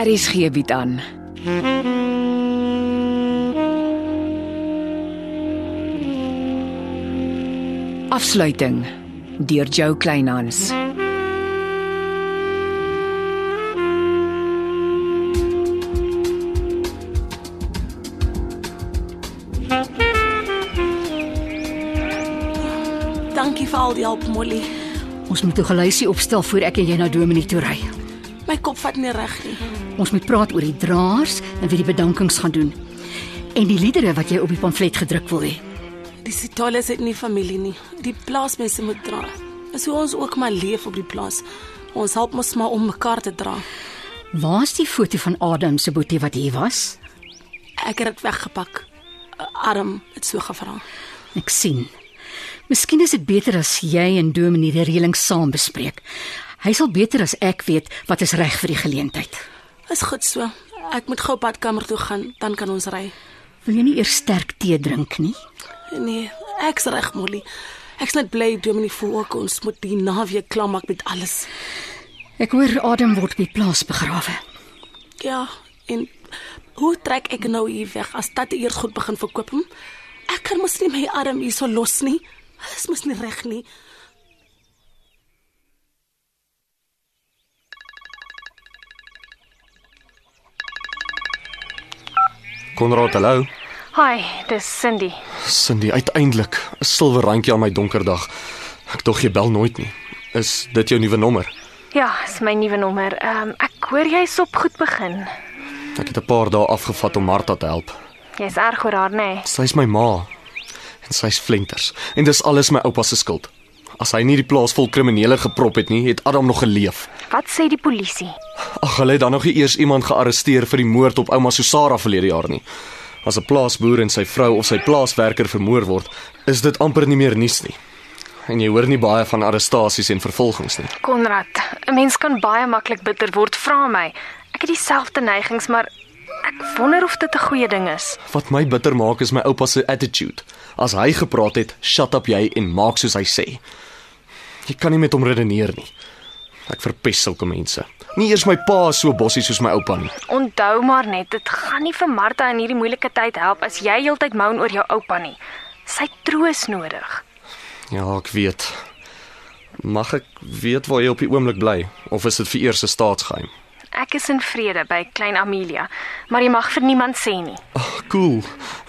RSG bied aan. Afsluiting deur Jo Kleinhans. Dankie vir al die hulp, Molly. Ons moet 'n geluisie opstel voor ek en jy na Dominee toe ry. My kop vat nie reg nie. Ons moet praat oor die draers en wie die bedankings gaan doen. En die liedere wat jy op die pamflet gedruk wil hê. Die Sitoles het nie familie nie. Die plaasmense moet dra. Dis hoe ons ook maar leef op die plaas. Ons help mos maar om mekaar te dra. Waar's die foto van Adam se boetie wat hier was? Ek het dit weggepak. Arm het so gevra. Ek sien. Miskien is dit beter as jy en Dominee die reëling saam bespreek. Hy sal beter as ek weet wat is reg vir die geleentheid. Is goed so. Ek moet gou badkamer toe gaan, dan kan ons ry. Wil jy nie eers sterk tee drink nie? Nee, ek's reg, Molly. Ek's net bly Dominee voel ook ons moet die naweek klaarmaak met alles. Ek hoor Adam word by plaas begrawe. Ja, en hoe trek ek nou hier weg as dit eers goed begin verkoop? Hm? Ek kan mos nie my arm hier so los nie. Dit mos nie reg nie. Konrad, hallo. Hi, dis Cindy. Cindy, uiteindelik 'n silwer randjie aan my donker dag. Ek dog jy bel nooit nie. Is dit jou nuwe nommer? Ja, is my nuwe nommer. Ehm um, ek hoor jy's op goed begin. Ek het 'n paar dae afgevat om Martha te help. Jy's erg oor haar, nê? Nee. Sy's my ma. En sy's flenters. En dis alles my oupa se skuld. As hy nie die plaas vol kriminele geprop het nie, het Adam nog geleef. Wat sê die polisie? Ag, hulle het dan nog nie eers iemand gearresteer vir die moord op ouma Susara verlede jaar nie. As 'n plaasboer en sy vrou of sy plaaswerker vermoor word, is dit amper nie meer nuus nie. En jy hoor nie baie van arrestasies en vervolgings nie. Konrad, 'n mens kan baie maklik bitter word, vra my. Ek het dieselfde neigings, maar ek wonder of dit 'n goeie ding is. Wat my bitter maak is my oupa se attitude. As hy gepraat het, shut up jy en maak soos hy sê. Jy kan nie met hom redeneer nie. Ek verpes sulke mense. Nie eers my pa is so bossie soos my oupa nie. Onthou maar net, dit gaan nie vir Martha in hierdie moeilike tyd help as jy heeltyd moan oor jou oupa nie. Sy troos nodig. Ja, ek weet. Mag ek weet waar jy op die oomblik bly of is dit vir eers 'n staatsgeheim? Ek is in vrede by Klein Amelia, maar jy mag vir niemand sê nie. Ag, cool.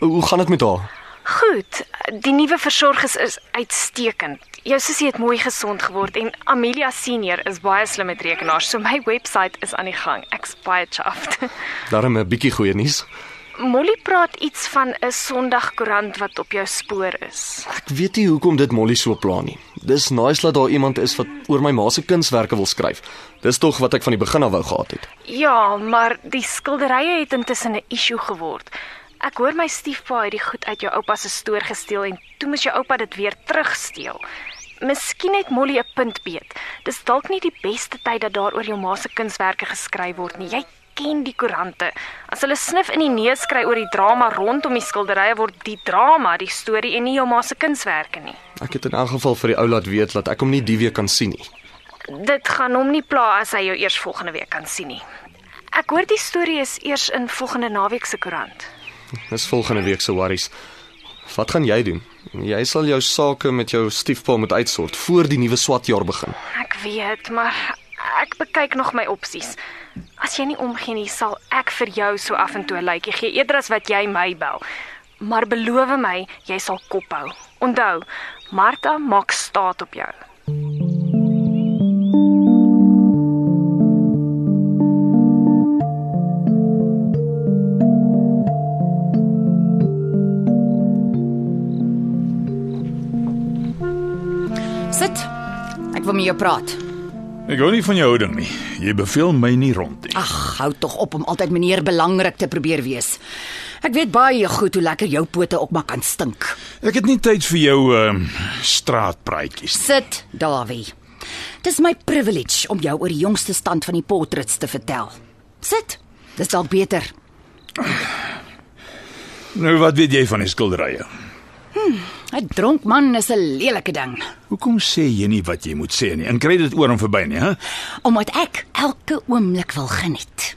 Hoe gaan dit met haar? Goed, die nuwe versorgers is uitstekend. Jou sussie het mooi gesond geword en Amelia senior is baie slim met rekenaars, so my webwerf is aan die gang. Ek's baie chuffed. Daarom 'n bietjie goeie nuus. Molly praat iets van 'n Sondagkoerant wat op jou spoor is. Ek weet nie hoekom dit Molly so pla nie. Dis nice dat daar iemand is wat oor my ma se kunswerke wil skryf. Dis tog wat ek van die begin af wou gehad het. Ja, maar die skilderye het intussen 'n issue geword. Ek hoor my stiefpa het die goed uit jou oupa se stoor gesteel en toe moes jou oupa dit weer terugsteel. Miskien het Molly 'n punt beet. Dis dalk nie die beste tyd dat daar oor jou ma se kunswerke geskryf word nie. Jy ken die koerante. As hulle snif in die neus kry oor die drama rondom die skilderye word die drama die storie en nie jou ma se kunswerke nie. Ek het in elk geval vir die ou laat weet dat ek hom nie die week kan sien nie. Dit gaan hom nie pla as hy jou eers volgende week kan sien nie. Ek hoor die storie is eers in volgende naweek se koerant. Dis volgende week se worries. Wat gaan jy doen? Jy sal jou sake met jou stiefpa moet uitsort voor die nuwe swatjaar begin. Ek weet, maar ek bekyk nog my opsies. As jy nie omgee nie, sal ek vir jou so af en toe 'n lykie gee eerder as wat jy my bel. Maar beloof my, jy sal kop hou. Onthou, Martha maak staat op jou. Sit. Ek wil met jou praat. Ek hou nie van jou houding nie. Jy beveel my nie rond nie. Ag, hou tog op om altyd meneer belangrik te probeer wees. Ek weet baie goed hoe lekker jou pote ook maar kan stink. Ek het nie tyd vir jou ehm uh, straatpraatjies. Sit, Dawie. Dis my privilege om jou oor die jongste stand van die portraits te vertel. Sit. Dis dalk beter. Nou wat weet jy van die skilderye? 'n Dronk man is 'n lelike ding. Hoekom sê jy nie wat jy moet sê nie? En kry dit oor en verby nie, hè? Omdat ek elke oomblik wil geniet.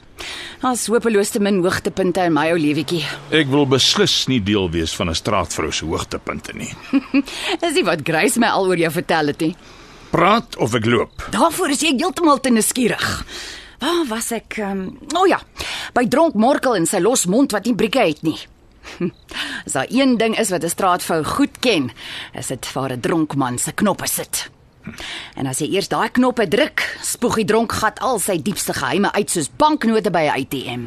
Ons hopeloos te min hoogtepunte in my ou lewetjie. Ek wil beslis nie deel wees van 'n straatvrou se hoogtepunte nie. Dis nie wat Grace my al oor jou vertel het nie. Praat of ek loop. Daarvoor is jy heeltemal te nuuskierig. Waar was ek? Um, o oh ja, by dronk Morkel en sy los mond wat nie brieke het nie. As daar een ding is wat 'n straatvrou goed ken, is dit waar 'n dronk man se knoppe sit. En as jy eers daai knoppe druk, spoeg die dronkgat al sy diepste geheime uit soos banknote by 'n ATM.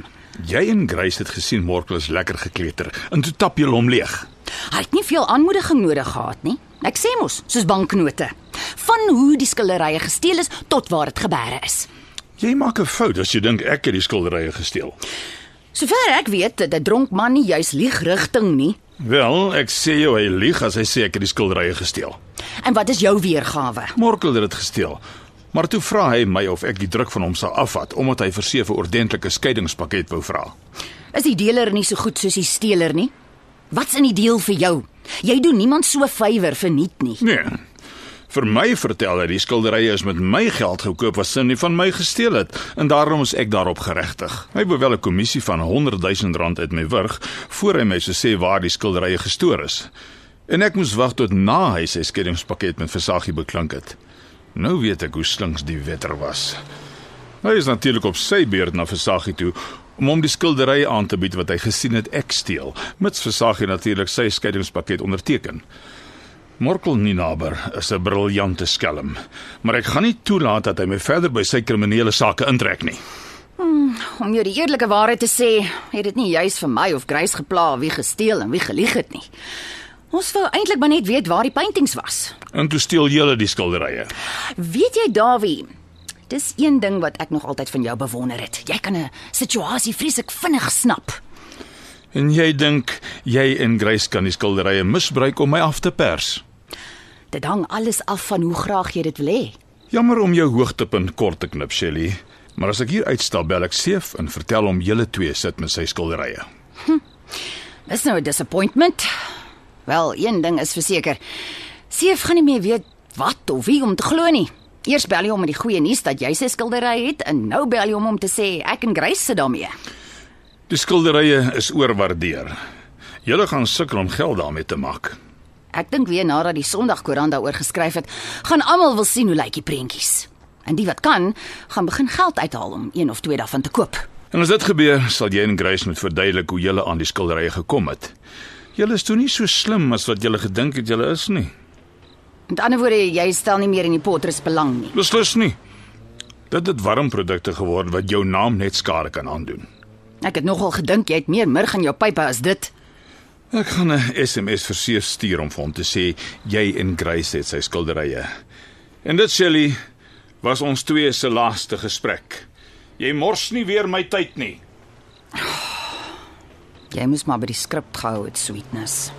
Jy en Grace het gesien Morkel is lekker gekleuter en toe tap jy hom leeg. Hy het nie veel aanmoediging nodig gehad nie. Ek sê mos, soos banknote. Van hoe die skilderye gesteel is tot waar dit gebeure is. Jy maak 'n fout as jy dink ek het die skilderye gesteel. Sover ek weet, het 'n dronk man nie juis lieg rigting nie. Wel, ek sê jou hy lieg as hy sê ek het die skilderye gesteel. En wat is jou weergawe? Morkel het dit gesteel. Maar toe vra hy my of ek die druk van hom sou afvat omdat hy vir sewe ordentlike skeiingspakket wou vra. Is die dealer nie so goed soos die steeler nie? Wat's in die deel vir jou? Jy doen niemand so favour verniet nie. Nee. Vir my vertel hy die skilderye is met my geld gekoop wat sy nie van my gesteel het en daarom is ek daarop geregtig. Hy wou wel 'n kommissie van 100 000 rand uit my wurg voor hy my sou sê waar die skilderye gestoor is. En ek moes wag tot na hy sy skeiingspakket met Versagie beklink het. Nou weet ek hoe slinks die wetter was. Hy is natuurlik op sy beurt na Versagie toe om hom die skilderye aan te bied wat hy gesien het ek steel, mits Versagie natuurlik sy skeiingspakket onderteken. Morkel Ninaber is 'n briljante skelm, maar ek gaan nie toelaat dat hy my verder by sy kriminele sake intrek nie. Om jou die eerlike waarheid te sê, het dit nie juis vir my of Grace gepla wie gesteel en wie gelieg het nie. Ons wou eintlik maar net weet waar die paintings was. En toe steel julle die skilderye. Weet jy, Dawie, dis een ding wat ek nog altyd van jou bewonder het. Jy kan 'n situasie vreeslik vinnig snap. En jy dink jy en Grace kan die skilderye misbruik om my af te pers. Dit hang alles af van hoe graag jy dit wil hê. Jammer om jou hoogtepunt kort te knip, Shelly. Maar as ek hier uitstap, bel ek Seef en vertel hom julle twee sit met sy skilderye. Dis nou 'n disappointment. Wel, een ding is verseker. Seef gaan nie meer weet wat of wie om te glo nie. Eers bel hy hom met die goeie nuus dat jy sy skildery het en nou bel hy hom om te sê ek en Grace sit daarmee. Die skilderye is oorwaardeer. Julle gaan sukkel om geld daarmee te maak. Ek dink weer nadat die Sondagkoerant daaroor geskryf het, gaan almal wil sien hoe lyk die prentjies. En die wat kan, gaan begin geld uithaal om een of twee daarvan te koop. En as dit gebeur, sal jy en Grace moet verduidelik hoe julle aan die skilderye gekom het. Julle is toe nie so slim as wat julle gedink het julle is nie. Met ander woorde, jy stel nie meer in die portret belang nie. Beslis nie. Dit het warmprodukte geword wat jou naam net skade kan aandoen. Ek het nogal gedink jy het meer murg in jou pype as dit. Ek gaan 'n SMS vir Seef stuur om vir hom te sê jy en Grace het sy skilderye. En dit Shelly was ons twee se laaste gesprek. Jy mors nie weer my tyd nie. Jy moes maar by die skrip gehou het, sweetness.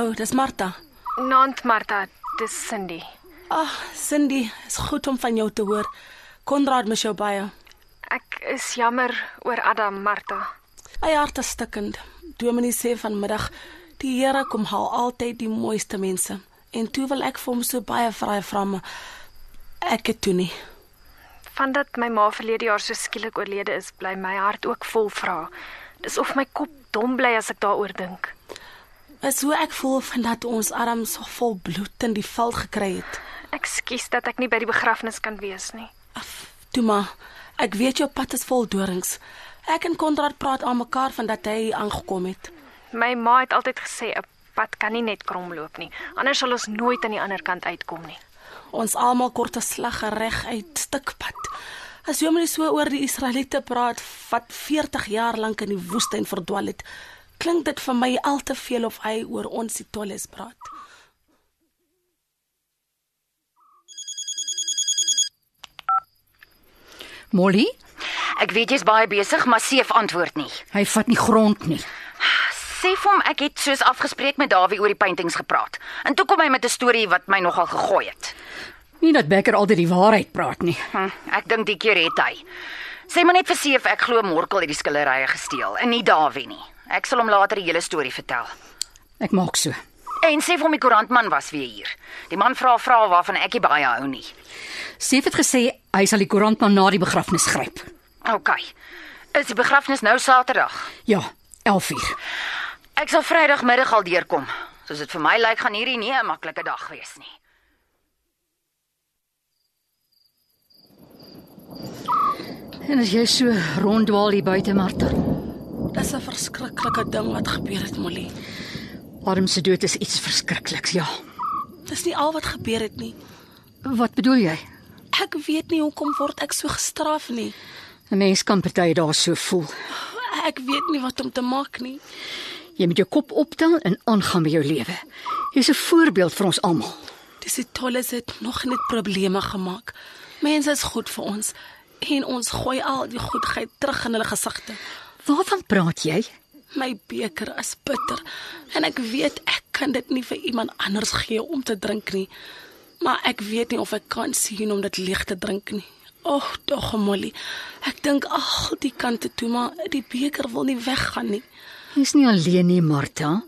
Hallo, dis Martha. Nant Martha, dis Cindy. Ag, oh, Cindy, is goed om van jou te hoor. Konrad mis jou baie. Ek is jammer oor Adam, Martha. My hart is stikkend. Dominee sê vanmiddag die Here kom haal altyd die mooiste mense. En toe wil ek vir hom so baie vra vra maar ek het toe nie. Vandat my ma verlede jaar so skielik oorlede is, bly my hart ook vol vrae. Dis of my kop dom bly as ek daaroor dink. Is hoe ek voel van dat ons arm so vol bloed in die vel gekry het. Ekskuus dat ek nie by die begrafnis kan wees nie. Toe maar, ek weet jou pad is vol dorings. Ek en Konrad praat aan mekaar van dat hy aangekom het. My ma het altyd gesê 'n pad kan nie net krom loop nie, anders sal ons nooit aan die ander kant uitkom nie. Ons almal kort 'n slag reg uit stukpad. As jy maar so oor die Israeliete praat wat 40 jaar lank in die woestyn verdwaal het, klink dit vir my al te veel of hy oor ons die tolles praat. Molly, Ek weet jy's baie besig, maar Seef antwoord nie. hy vat nie grond nie. Sê vir hom ek het soos afgespreek met Dawie oor die paintings gepraat. En toe kom hy met 'n storie wat my nogal gegooi het. Nie dat Becker altyd die waarheid praat nie. Hm, ek dink die keer het hy. Sê maar net vir Seef ek glo Morkel het die skillerye gesteel en nie Dawie nie. Ek sal hom later die hele storie vertel. Ek maak so. En sê vir hom die koerantman was weer hier. Die man vra vrae waarvan ek nie baie hou nie. Seef het gesê hy sal die koerantman na die begrafnis gryp. OK. Is die begrafnis nou Saterdag? Ja, 11uur. Ek sal Vrydagmiddag al deurkom. Soos dit vir my lyk gaan hierdie nie 'n maklike dag wees nie. En as jy so ronddwaal hier buite, Martha. Verskriklike ding wat gebeur het, Molly. Adam se dood is iets verskrikliks, ja. Dis nie al wat gebeur het nie. Wat bedoel jy? Ek weet nie hoekom word ek so gestraf nie. 'n Mens kan party daar so voel. Ek weet nie wat om te maak nie. Jy moet jou kop optel en aangaan met jou lewe. Jy's 'n voorbeeld vir ons almal. Dis die tolles het nog net probleme gemaak. Mense is goed vir ons en ons gooi al die goedheid terug in hulle gesigte. Waarvan praat jy? My beker is bitter en ek weet ek kan dit nie vir iemand anders gee om te drink nie. Maar ek weet nie of ek kan sien om dit leeg te drink nie. Ag, oh, tog Molly. Ek dink ag, die kante toe, maar die beker wil nie weggaan nie. Jy's nie alleen nie, Martha.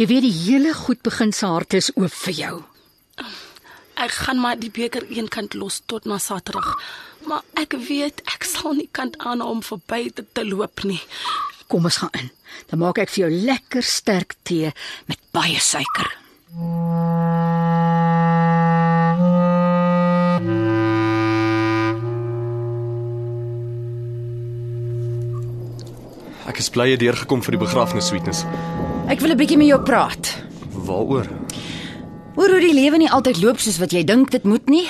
Jy weet die hele goed begin se harte is oop vir jou. Ek gaan maar die beker eenkant los tot na Saterdag. Maar ek weet ek sal nie kan aanhou om verby te, te loop nie. Kom ons gaan in. Dan maak ek vir jou lekker sterk tee met baie suiker. Ek is bly jy deurgekom vir die begrafnis sweetness. Ek wil 'n bietjie met jou praat. Waaroor? Oor hoe die lewe nie altyd loop soos wat jy dink dit moet nie,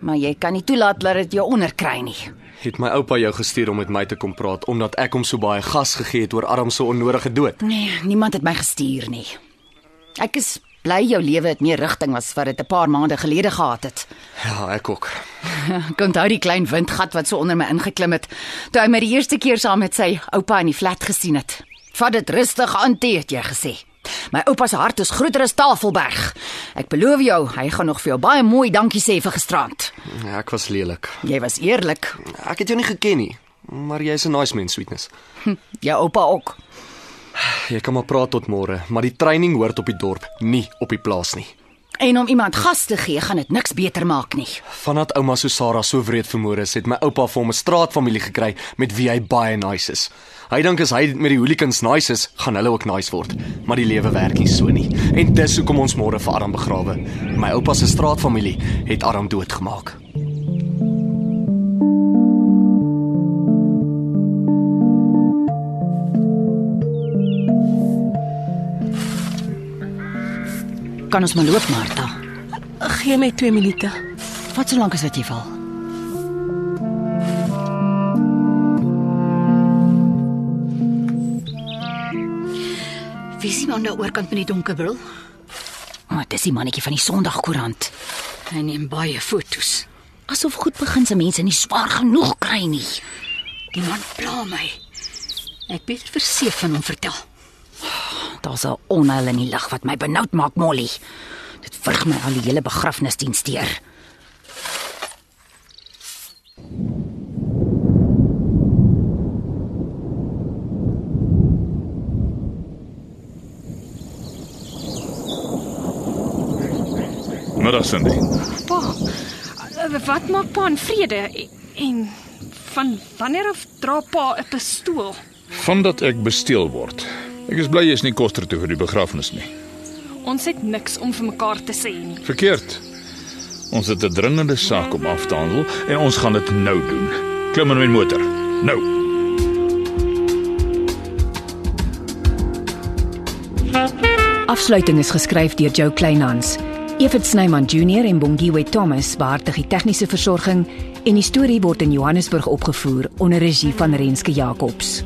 maar jy kan nie toelaat dat dit jou onderkry nie. Het my oupa jou gestuur om met my te kom praat omdat ek hom so baie gas gegee het oor Adam se onnodige dood? Nee, niemand het my gestuur nie. Ek is bly jou lewe het meer rigting as wat dit 'n paar maande gelede gehad het. Ja, ek ook. Ek onthou die klein windgat wat so onder my ingeklim het toe hy my die eerste keer saam met sy oupa in die flat gesien het. Vat dit rustig aan, T, het jy gesê. My oupa se hart is groter as Tafelberg. Ek beloof jou, hy gaan nog vir jou baie mooi dankie sê vir gisterand. Ja, ek was lelik. Jy was eerlik. Ek het jou nie geken nie, maar jy's 'n nice mens, sweetness. Jou oupa ook. Jy kan maar praat tot môre, maar die training hoort op die dorp, nie op die plaas nie. En om iemand gas te gee, gaan dit niks beter maak nie. Vandat ouma Susara so wreed vermoor is, het my oupa vir hom 'n straatfamilie gekry met wie hy baie nice is. Hy dink as hy met die hooligans nice is, gaan hulle ook nice word, maar die lewe werk nie so nie. En dis hoekom ons môre vir Adam begrawe. My oupa se straatfamilie het Adam doodgemaak. Kan ons maar loop, Martha. Gee my 2 minute. Wat so lank as wat jy wil. Wie sien aan die oorkant van die donker bril? Maar oh, dis die mannetjie van die Sondagkoerant. Hy neem baie fotos. Asof goed begin se mense nie swaar genoeg kry nie. Die man pla my. Ek beter verseef van hom vertel. Daar's 'n onheil in die lug wat my benoud maak, Molly. Dit vrug my al die hele begrafnisdiens deur. Middag Cindy. Pa, eh, wat maak pa in vrede en van wanneer af dra pa 'n pistool? Vandat ek besteel word. Ek is bly jy is nie koster toe vir die begrafnis nie. Ons het niks om vir mekaar te sê nie. Verkeerd. Ons het 'n dringende saak om af te handel en ons gaan dit nou doen. Klim in my motor. Nou. Afsluiting is geskryf deur Jo Kleinhans. Evit Snyman Junior en Bongwe Thomas beheer die tegniese versorging en die storie word in Johannesburg opgevoer onder regie van Renske Jacobs.